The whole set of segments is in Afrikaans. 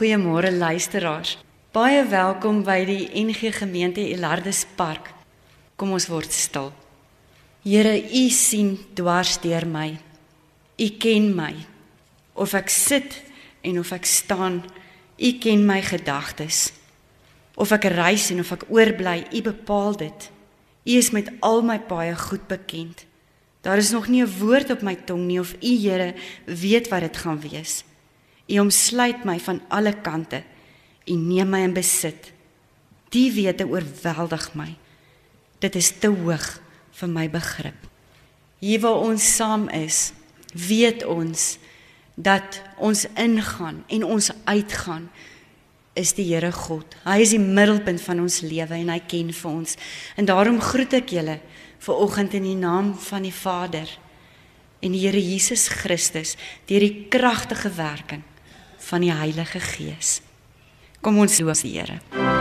Goeiemôre luisteraars. Baie welkom by die NG Gemeente Elardus Park. Kom ons word stil. Here, U sien dwars deur my. U ken my. Of ek sit en of ek staan, U ken my gedagtes. Of ek reis en of ek oorbly, U bepaal dit. U is met al my paaie goed bekend. Daar is nog nie 'n woord op my tong nie of U Here weet wat dit gaan wees. U omsluit my van alle kante. U neem my in besit. Die wete oorweldig my. Dit is te hoog vir my begrip. Hier waar ons saam is, weet ons dat ons ingaan en ons uitgaan is die Here God. Hy is die middelpunt van ons lewe en hy ken vir ons. En daarom groet ek julle ver oggend in die naam van die Vader en die Here Jesus Christus deur die kragtige werking van die Heilige Gees. Kom ons loof die Here.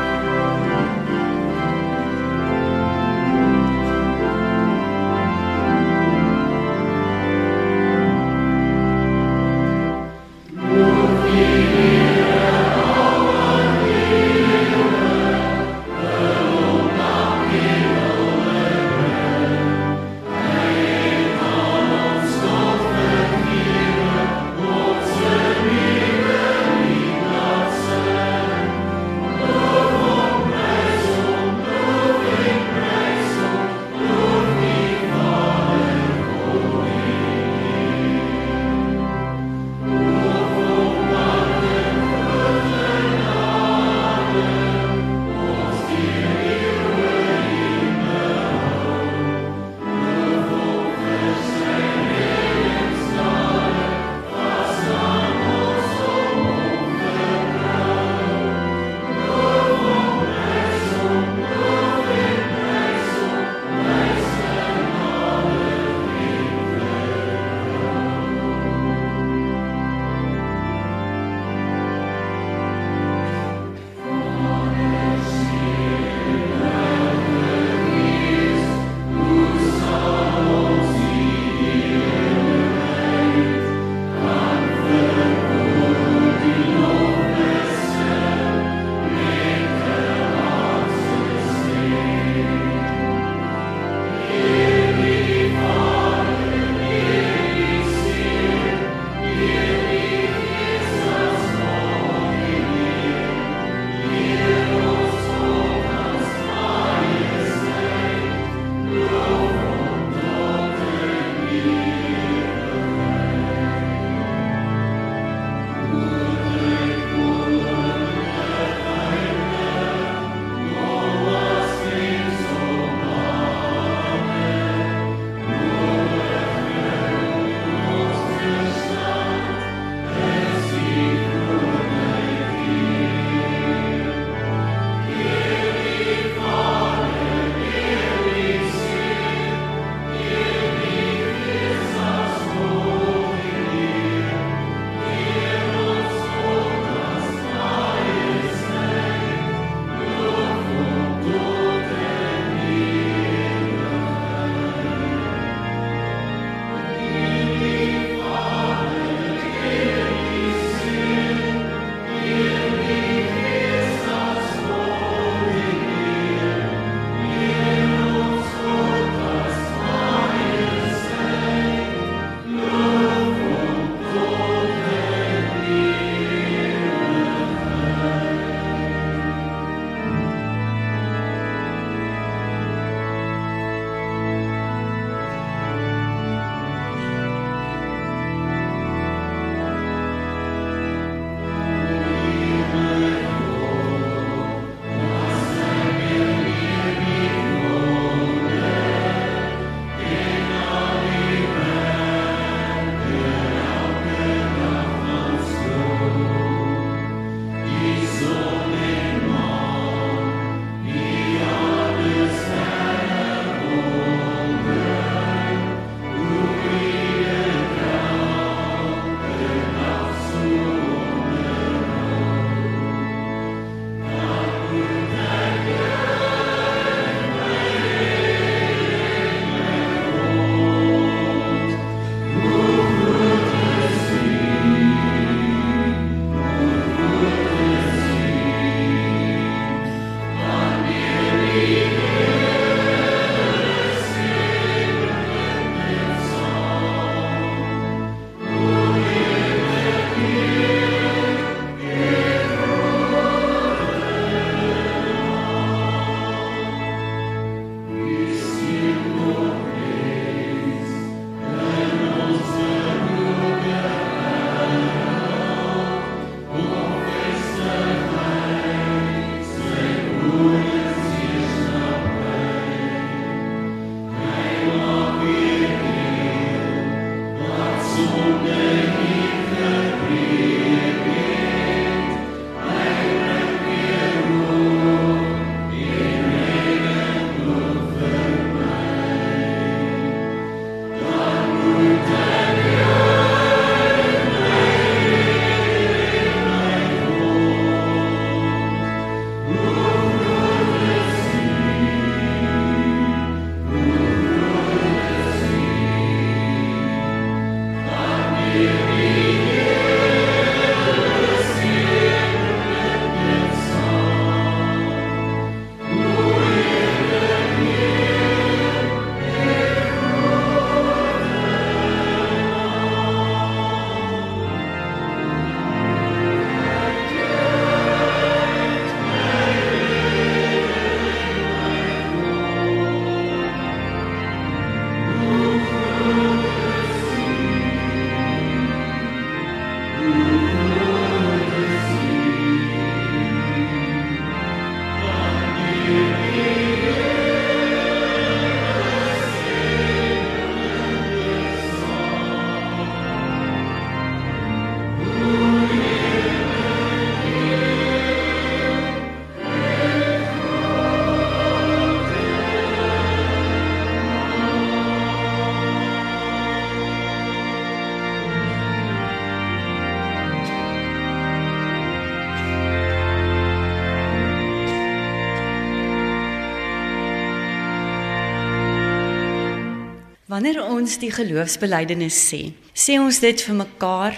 Ons die geloofsbelijdenis sê, sê ons dit vir mekaar.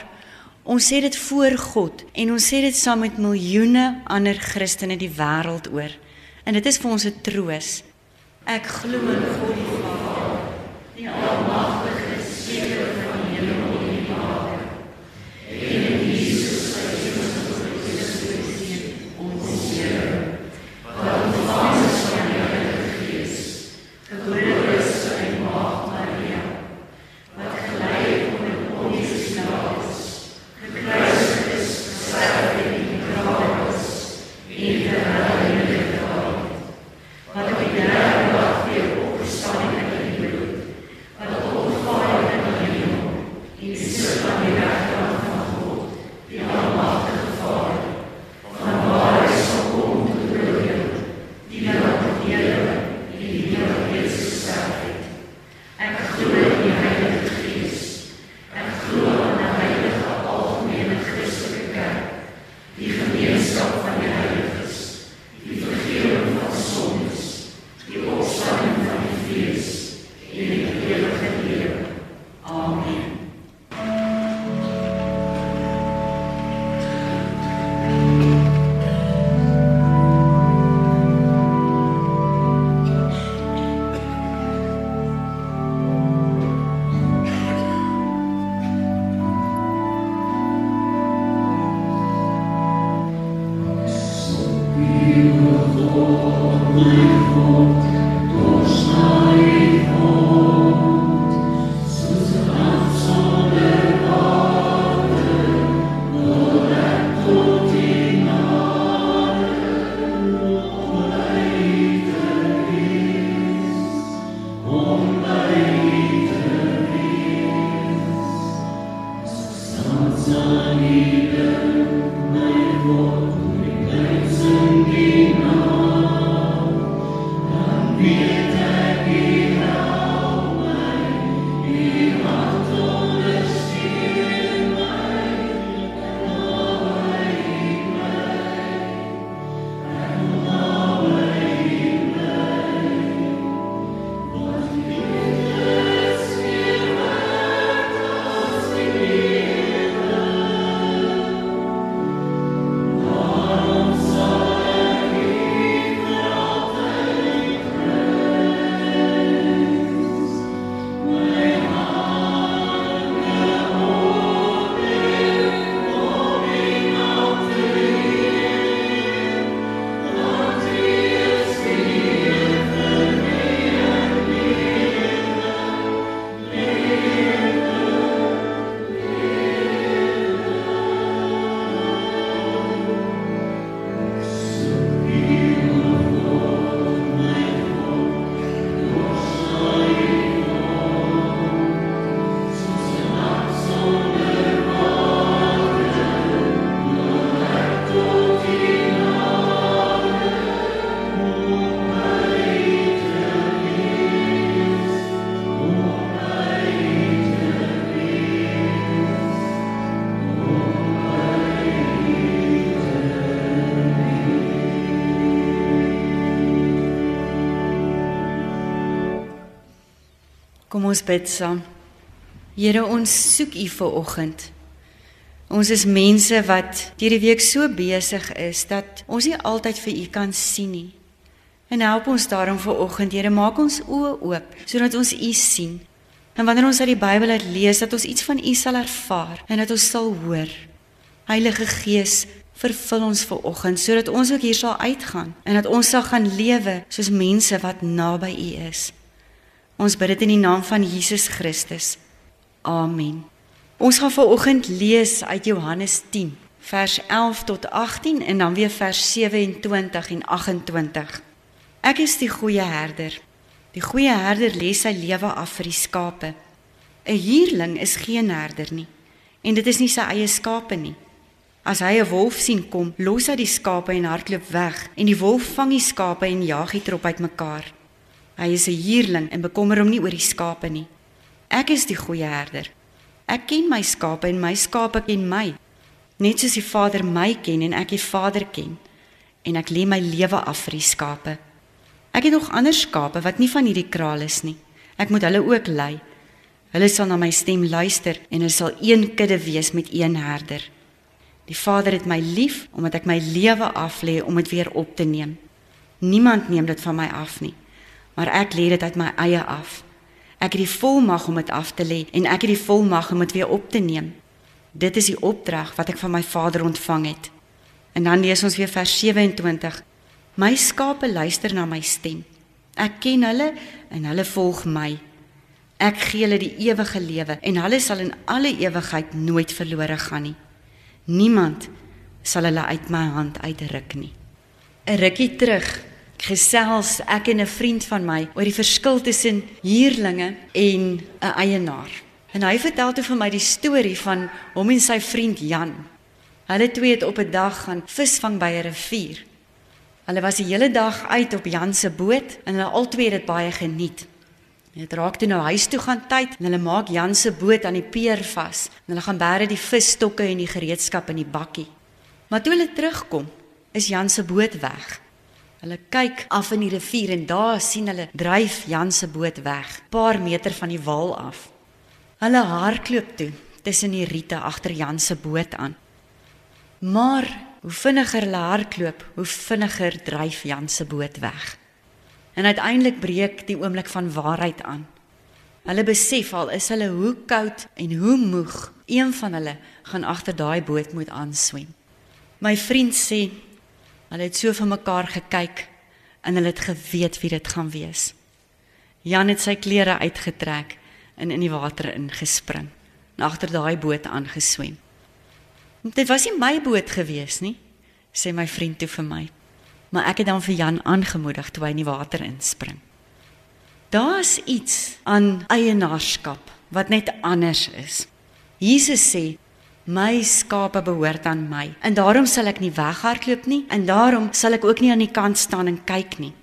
Ons sê dit voor God en ons sê dit saam met miljoene ander Christene die wêreld oor. En dit is vir ons 'n troos. Ek glo in God die Kom ons bid saam. Here, ons soek U vir oggend. Ons is mense wat deur die week so besig is dat ons nie altyd vir U kan sien nie. En help ons daarom vir oggend, Here, maak ons oë oop sodat ons U sien. En wanneer ons uit die Bybel uit lees, dat ons iets van U sal ervaar en dat ons sal hoor. Heilige Gees, vervul ons ver oggend sodat ons ook hier sal uitgaan en dat ons sal gaan lewe soos mense wat naby U is. Ons bid dit in die naam van Jesus Christus. Amen. Ons gaan vanoggend lees uit Johannes 10 vers 11 tot 18 en dan weer vers 27 en 28. Ek is die goeie herder. Die goeie herder lê sy lewe af vir die skape. 'n Huurling is geen herder nie en dit is nie sy eie skape nie. As hy 'n wolf sien kom, los hy die skape en hardloop weg en die wolf vang die skape en jaag die trop uitmekaar. Hy is 'n huurling en bekommer hom nie oor die skape nie. Ek is die goeie herder. Ek ken my skape en my skape ken my. Net soos die Vader my ken en ek die Vader ken. En ek lê my lewe af vir die skape. Ek het nog ander skape wat nie van hierdie kraal is nie. Ek moet hulle ook lei. Hulle sal na my stem luister en hulle sal een kudde wees met een herder. Die Vader het my lief omdat ek my lewe aflê om dit weer op te neem. Niemand neem dit van my af nie, maar ek lê dit uit my eie af. Ek het die volmag om dit af te lê en ek het die volmag om dit weer op te neem. Dit is die opdrag wat ek van my Vader ontvang het. En dan lees ons weer vers 27. My skape luister na my stem. Ek ken hulle en hulle volg my. Ek gee hulle die ewige lewe en hulle sal in alle ewigheid nooit verlore gaan nie. Niemand sal hulle uit my hand uitruk nie. 'n Rukkie terug gesels ek en 'n vriend van my oor die verskil tussen huurlinge en 'n eienaar. En hy vertel toe vir my die storie van hom en sy vriend Jan. Hulle twee het op 'n dag gaan visvang by 'n rivier. Hulle was die hele dag uit op Jan se boot en hulle albei het dit baie geniet. Dit raak toe nou huis toe gaan tyd en hulle maak Jan se boot aan die pier vas. En hulle gaan bære die visstokke en die gereedskap in die bakkie. Maar toe hulle terugkom, is Jan se boot weg. Hulle kyk af in die rivier en daar sien hulle dryf Jan se boot weg, paar meter van die wal af. Hulle hardloop toe tussen die riete agter Jan se boot aan. Maar hoe vinniger hulle hardloop, hoe vinniger dryf Jan se boot weg. En uiteindelik breek die oomblik van waarheid aan. Hulle besef al is hulle hoe koud en hoe moeg, een van hulle gaan agter daai boot moet aanswem. My vriend sê hulle het so vir mekaar gekyk en hulle het geweet wie dit gaan wees. Jan het sy klere uitgetrek en in die water ingespring en agter daai boot aangeswem. Dit was nie my boot gewees nie, sê my vriend toe vir my. Maar ek het dan vir Jan aangemoedig toe hy in die water inspring. Daar's iets aan eienaarskap wat net anders is. Jesus sê My skape behoort aan my en daarom sal ek nie weghardloop nie en daarom sal ek ook nie aan die kant staan en kyk nie.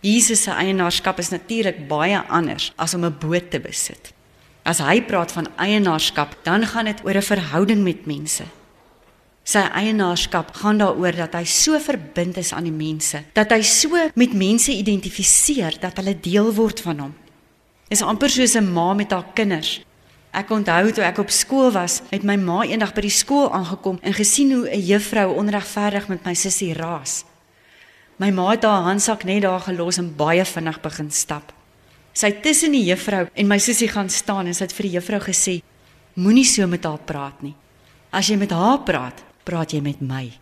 Jesus se eienaarskap is natuurlik baie anders as om 'n boot te besit. As hy praat van eienaarskap, dan gaan dit oor 'n verhouding met mense. Sy eienaarskap gaan daaroor dat hy so verbind is aan die mense, dat hy so met mense identifiseer dat hulle deel word van hom. Is amper soos 'n ma met haar kinders. Ek onthou toe ek op skool was, het my ma eendag by die skool aangekom en gesien hoe 'n juffrou onregverdig met my sussie raas. My ma het haar handsak net daar gelos en baie vinnig begin stap. Sy het tussen die juffrou en my sussie gaan staan en sy het vir die juffrou gesê: "Moenie so met haar praat nie. As jy met haar praat, praat jy met my."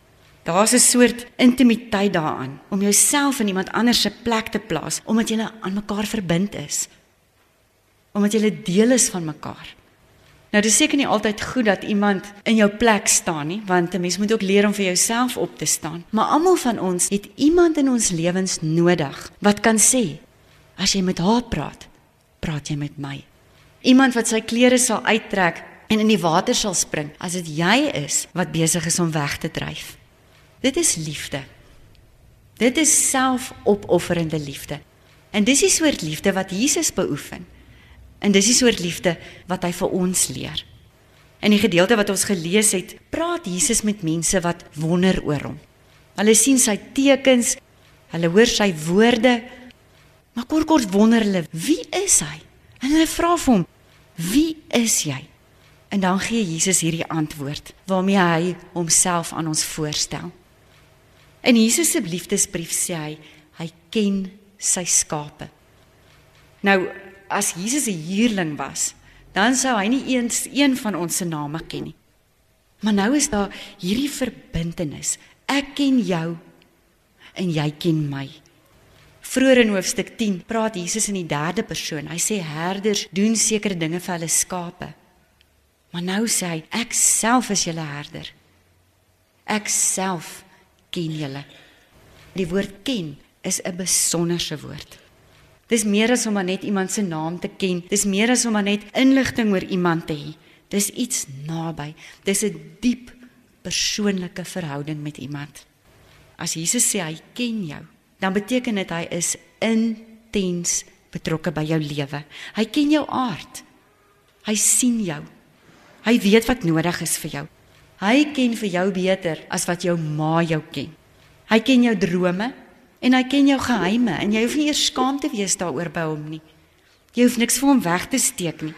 Daar's 'n soort intimiteit daaraan om jouself in iemand anders se plek te plaas omdat jy aan mekaar verbind is. Omdat jy deel is van mekaar. Nou dis seker nie altyd goed dat iemand in jou plek staan nie, want 'n mens moet ook leer om vir jouself op te staan. Maar almal van ons het iemand in ons lewens nodig wat kan sê: "As jy met haar praat, praat jy met my." Iemand wat sy klere sal uittrek en in die water sal spring as dit jy is wat besig is om weg te dryf. Dit is liefde. Dit is selfopofferende liefde. En dis die soort liefde wat Jesus beoefen. En dis die soort liefde wat hy vir ons leer. In die gedeelte wat ons gelees het, praat Jesus met mense wat wonder oor hom. Hulle sien sy tekens, hulle hoor sy woorde, maar kort kort wonder hulle, wie is hy? En hulle vra vir hom, wie is jy? En dan gee Jesus hierdie antwoord waarmee hy homself aan ons voorstel. In Jesus se liefdesbrief sê hy, hy ken sy skape. Nou, as Jesus 'n huurling was, dan sou hy nie eens een van ons se name ken nie. Maar nou is daar hierdie verbintenis. Ek ken jou en jy ken my. Vroeger in hoofstuk 10 praat Jesus in die derde persoon. Hy sê herders doen sekere dinge vir hulle skape. Maar nou sê hy ek self is julle herder. Ek self ken julle. Die woord ken is 'n besonderse woord. Dis meer as om net iemand se naam te ken. Dis meer as om net inligting oor iemand te hê. Dis iets naby. Dis 'n diep persoonlike verhouding met iemand. As Jesus sê hy ken jou, dan beteken dit hy is intens betrokke by jou lewe. Hy ken jou aard. Hy sien jou. Hy weet wat nodig is vir jou. Hy ken vir jou beter as wat jou ma jou ken. Hy ken jou drome, En hy ken jou geheime en jy hoef nie eers skaam te wees daaroor by hom nie. Jy hoef niks vir hom weg te steek nie.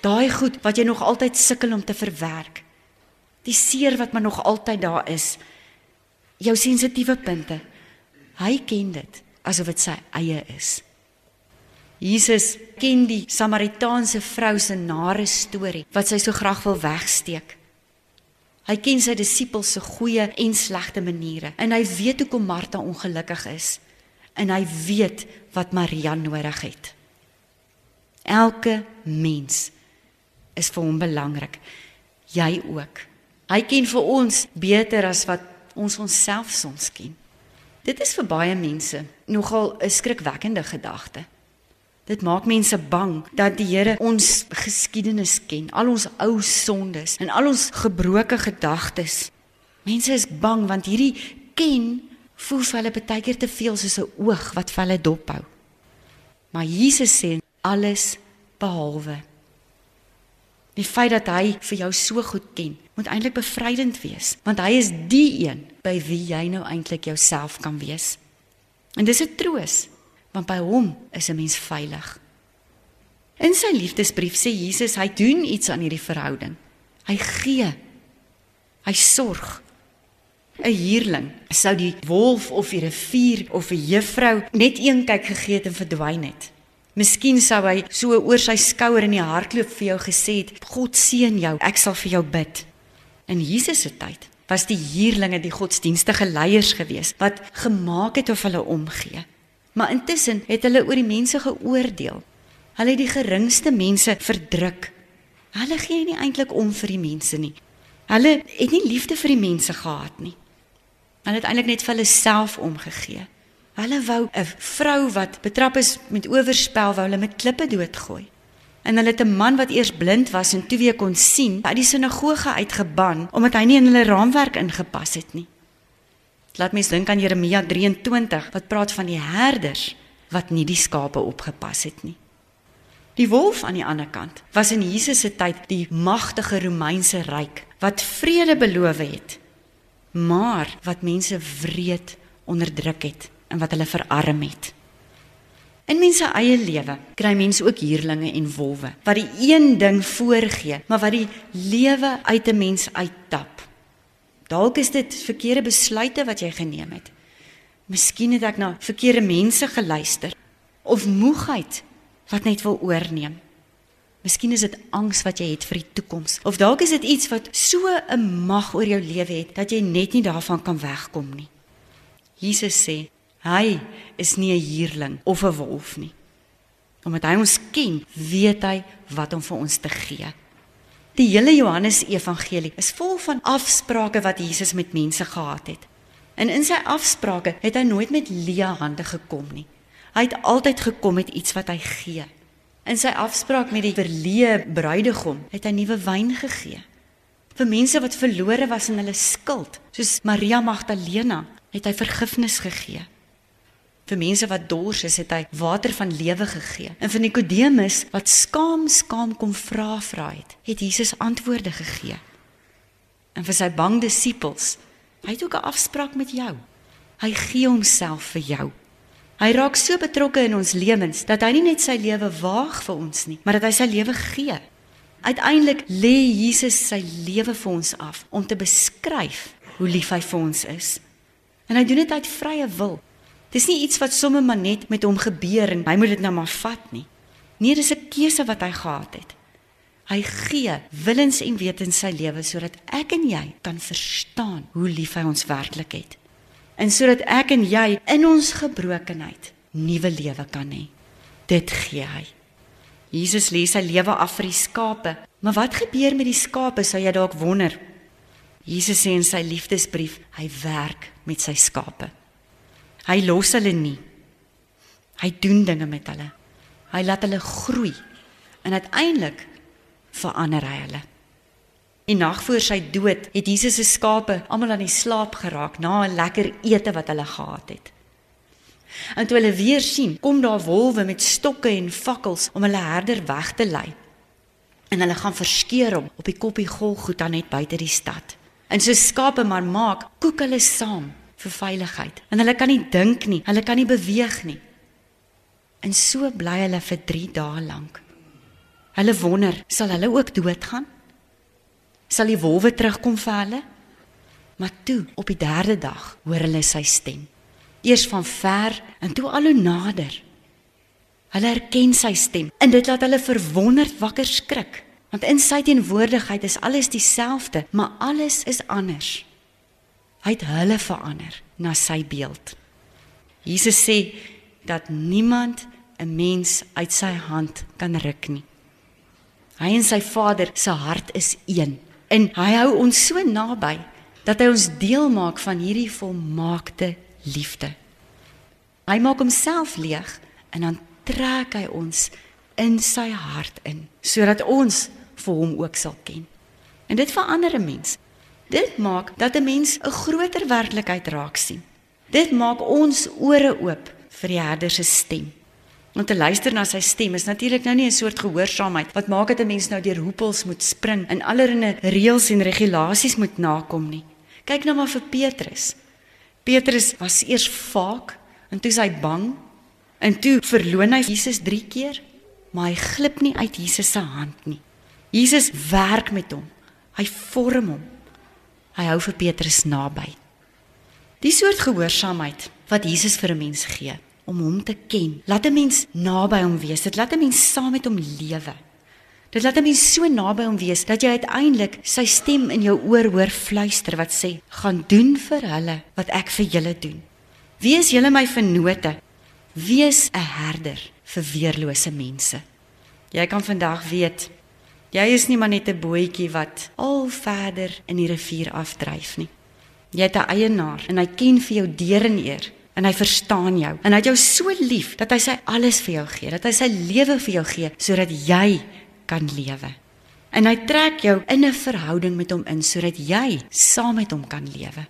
Daai goed wat jy nog altyd sukkel om te verwerk. Die seer wat maar nog altyd daar is. Jou sensitiewe punte. Hy ken dit asof dit sy eie is. Jesus ken die Samaritaanse vrou se nare storie wat sy so graag wil wegsteek. Hy ken sy disippels se goeie en slegte maniere en hy weet hoekom Martha ongelukkig is en hy weet wat Maria nodig het. Elke mens is vir hom belangrik. Jy ook. Hy ken vir ons beter as wat ons onsself soms ken. Dit is vir baie mense nogal 'n skrikwekkende gedagte. Dit maak mense bang dat die Here ons geskiedenis ken, al ons ou sondes en al ons gebroke gedagtes. Mense is bang want hierdie ken voel vir hulle baie keer te veel soos 'n oog wat vir hulle dophou. Maar Jesus sê alles behalwe. Die feit dat hy vir jou so goed ken, moet eintlik bevrydend wees, want hy is die een by wie jy nou eintlik jouself kan wees. En dis 'n troos want by hom is 'n mens veilig. In sy liefdesbrief sê Jesus hy doen iets aan hierdie verhouding. Hy gee. Hy sorg. 'n Huurling sou die wolf of die rivier of 'n juffrou net een kyk gegee het en verdwyn het. Miskien sou hy so oor sy skouer in die hardloop vir jou gesê het: "God seën jou, ek sal vir jou bid." In Jesus se tyd was die huurlinge die godsdienstige leiers gewees wat gemaak het of hulle omgee. Maar intussen het hulle oor die mense geoordeel. Hulle het die geringste mense verdruk. Hulle gee nie eintlik om vir die mense nie. Hulle het nie liefde vir die mense gehad nie. Hulle het eintlik net vir hulle self omgegee. Hulle wou 'n vrou wat betrap is met oorspel wou hulle met klippe doodgooi. En hulle het 'n man wat eers blind was en toe weer kon sien, uit die sinagoge uitgeban omdat hy nie in hulle raamwerk ingepas het nie. Laat mens dink aan Jeremia 23 wat praat van die herders wat nie die skape opgepas het nie. Die wolf aan die ander kant was in Jesus se tyd die magtige Romeinse ryk wat vrede beloof het, maar wat mense wreed onderdruk het en wat hulle verarm het. In mense eie lewe kry mense ook huurlinge en wolwe wat die een ding voorgee, maar wat die lewe uit 'n mens uittap. Dalk is dit verkeerde besluite wat jy geneem het. Miskien het ek na verkeerde mense geluister of moegheid wat net wil oorneem. Miskien is dit angs wat jy het vir die toekoms of dalk is dit iets wat so 'n mag oor jou lewe het dat jy net nie daarvan kan wegkom nie. Jesus sê, hy is nie 'n huurling of 'n wolf nie. Omdat hy ons ken, weet hy wat om vir ons te gee. Die hele Johannes Evangelie is vol van afsprake wat Jesus met mense gehad het. En in sy afsprake het hy nooit met leë hande gekom nie. Hy het altyd gekom met iets wat hy gee. In sy afspraak met die verleë bruidegom het hy nuwe wyn gegee. Vir mense wat verlore was in hulle skuld, soos Maria Magdalena, het hy vergifnis gegee. Vir mense wat dors is, het hy water van lewe gegee. En vir Nikodemus wat skaam skaam kom vra vra het, het Jesus antwoorde gegee. En vir sy bang disippels, hy het ook 'n afspraak met jou. Hy gee homself vir jou. Hy raak so betrokke in ons lewens dat hy nie net sy lewe waag vir ons nie, maar dat hy sy lewe gee. Uiteindelik lê Jesus sy lewe vir ons af om te beskryf hoe lief hy vir ons is. En hy doen dit uit vrye wil. Dis nie iets wat sommer maar net met hom gebeur en hy moet dit nou maar vat nie. Nee, dis 'n keuse wat hy gehad het. Hy gee willens en wetens sy lewe sodat ek en jy kan verstaan hoe lief hy ons werklik het. En sodat ek en jy in ons gebrokenheid nuwe lewe kan hê. Dit gee hy. Jesus lê sy lewe af vir die skape. Maar wat gebeur met die skape, sou jy dalk wonder. Jesus sê in sy liefdesbrief, hy werk met sy skape. Hy los hulle nie. Hy doen dinge met hulle. Hy laat hulle groei. En uiteindelik verander hy hulle. Die nag voor sy dood het Jesus se skape almal aan die slaap geraak na 'n lekker ete wat hulle gehad het. En toe hulle weer sien, kom daar wolwe met stokke en fakkels om hulle herder weg te lei. En hulle gaan verskeer hom op die koppie Golgotha net buite die stad. En so skape maar maak, koek hulle saam vir veiligheid. En hulle kan nie dink nie, hulle kan nie beweeg nie. En so bly hulle vir 3 dae lank. Hulle wonder, sal hulle ook doodgaan? Sal die wolwe terugkom vir hulle? Maar toe, op die derde dag, hoor hulle sy stem. Eers van ver en toe al hoe nader. Hulle herken sy stem en dit laat hulle verwonderd wakker skrik, want in sy teenwoordigheid is alles dieselfde, maar alles is anders. Hy het hulle verander na sy beeld. Jesus sê dat niemand 'n mens uit sy hand kan ruk nie. Hy en sy Vader se hart is een en hy hou ons so naby dat hy ons deel maak van hierdie volmaakte liefde. Hy maak homself leeg en dan trek hy ons in sy hart in sodat ons vir hom ook sal ken. En dit verander 'n mens. Dit maak dat 'n mens 'n groter werklikheid raak sien. Dit maak ons ore oop vir die Herder se stem. Om te luister na sy stem is natuurlik nou nie 'n soort gehoorsaamheid wat maak dat 'n mens nou deur hoepels moet spring en allerlei reëls en regulasies moet nakom nie. Kyk nou maar vir Petrus. Petrus was eers vaak en toe hy bang en toe verloon hy Jesus 3 keer, maar hy glip nie uit Jesus se hand nie. Jesus werk met hom. Hy vorm hom. Hy hou vir Petrus naby. Die soort gehoorsaamheid wat Jesus vir 'n mens gee om hom te ken. Laat 'n mens naby hom wees. Dit laat 'n mens saam met hom lewe. Dit laat 'n mens so naby hom wees dat jy uiteindelik sy stem in jou oor hoor fluister wat sê: "Gaan doen vir hulle wat ek vir julle doen. Wees julle my vennote. Wees 'n herder vir weerlose mense." Jy kan vandag weet jy is nie maar net 'n bootjie wat al verder in die rivier afdryf nie. Jy het 'n eienaar en hy ken vir jou deur en eer en hy verstaan jou en hy het jou so lief dat hy sy alles vir jou gee, dat hy sy lewe vir jou gee sodat jy kan lewe. En hy trek jou in 'n verhouding met hom in sodat jy saam met hom kan lewe.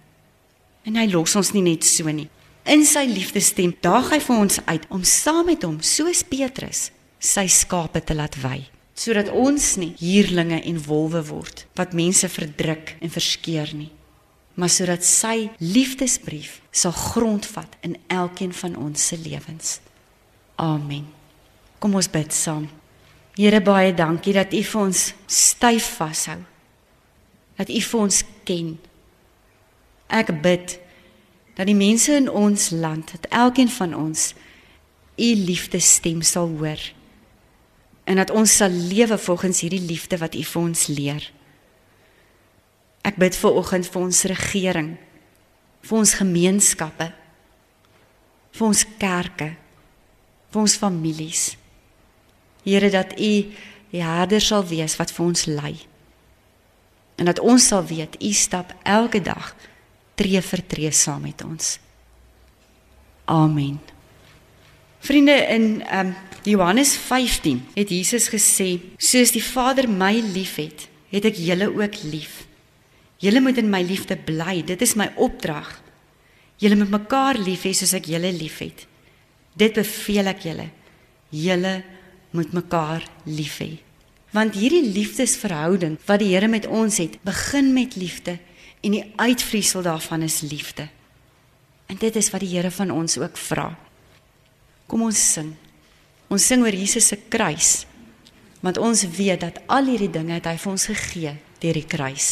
En hy los ons nie net so nie. In sy liefdesstem daag hy vir ons uit om saam met hom soos Petrus sy skape te laat wy sodat ons nie huurlinge en wolwe word wat mense verdruk en verskeer nie maar sodat sy liefdesbrief sal grondvat in elkeen van ons se lewens. Amen. Kom ons bid saam. Here baie dankie dat U vir ons styf vashou. Dat U vir ons ken. Ek bid dat die mense in ons land, dat elkeen van ons U liefdesstem sal hoor en dat ons sal lewe volgens hierdie liefde wat U vir ons leer. Ek bid vir oggend vir ons regering, vir ons gemeenskappe, vir ons kerke, vir ons families. Here dat U die herder sal wees wat vir ons lei. En dat ons sal weet U stap elke dag tree vir tree saam met ons. Amen. Vriende in um, Johannes 15 het Jesus gesê: "Soos die Vader my liefhet, het ek julle ook lief." Julle moet in my liefde bly. Dit is my opdrag. Julle moet mekaar lief hê soos ek julle liefhet. Dit beveel ek julle. Julle moet mekaar lief hê. Want hierdie liefdesverhouding wat die Here met ons het, begin met liefde en die uitvloeisel daarvan is liefde. En dit is wat die Here van ons ook vra. Kom ons sing. Ons sing oor Jesus se kruis. Want ons weet dat al hierdie dinge het hy vir ons gegee deur die kruis.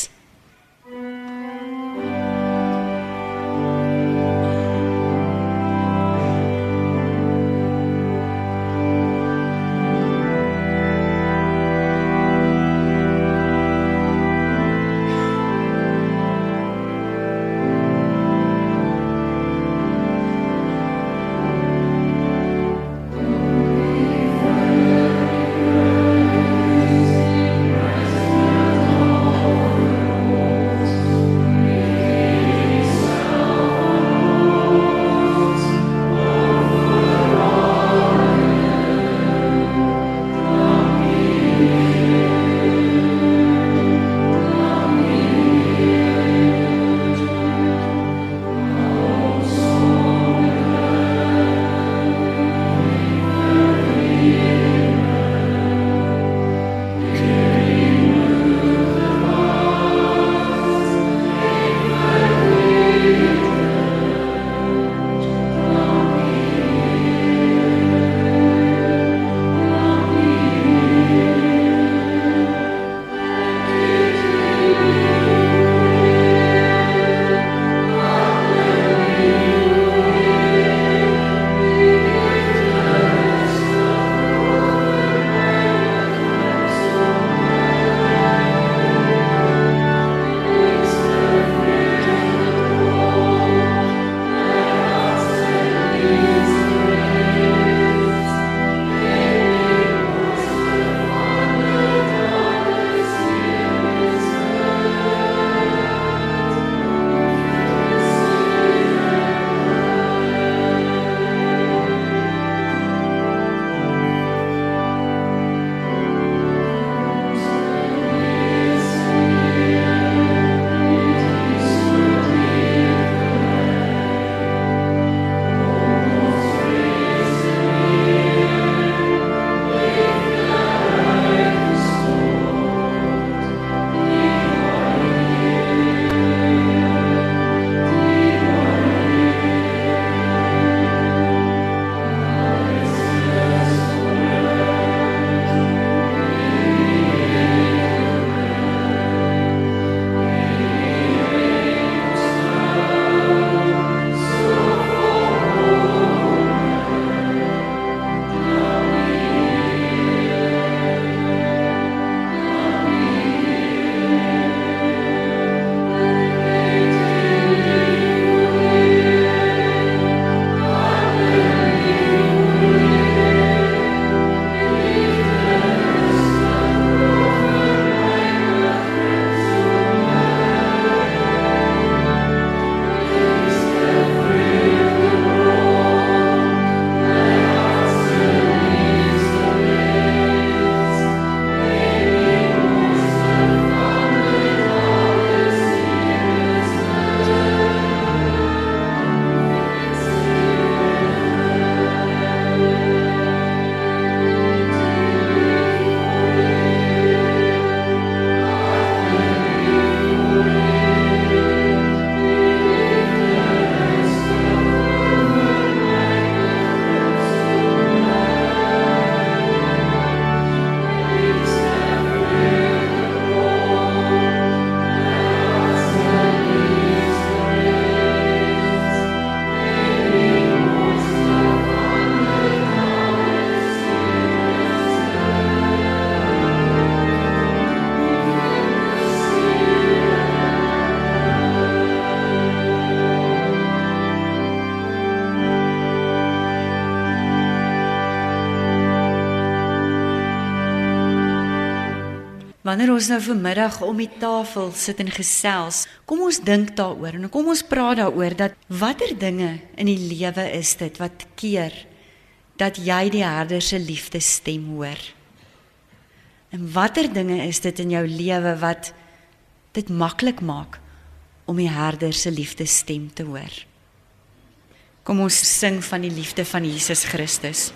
Wanneer ons nou vanmiddag om die tafel sit en gesels, kom ons dink daaroor en kom ons praat daaroor dat watter dinge in die lewe is dit wat keer dat jy die Herder se liefde stem hoor? En watter dinge is dit in jou lewe wat dit maklik maak om die Herder se liefde stem te hoor? Kom ons sing van die liefde van Jesus Christus.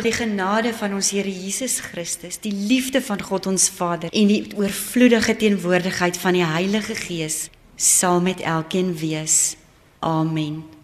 Gemeente, die genade van ons Here Jesus Christus, die liefde van God ons Vader en die oorvloedige teenwoordigheid van die Heilige Gees sal met elkeen wees. Amen.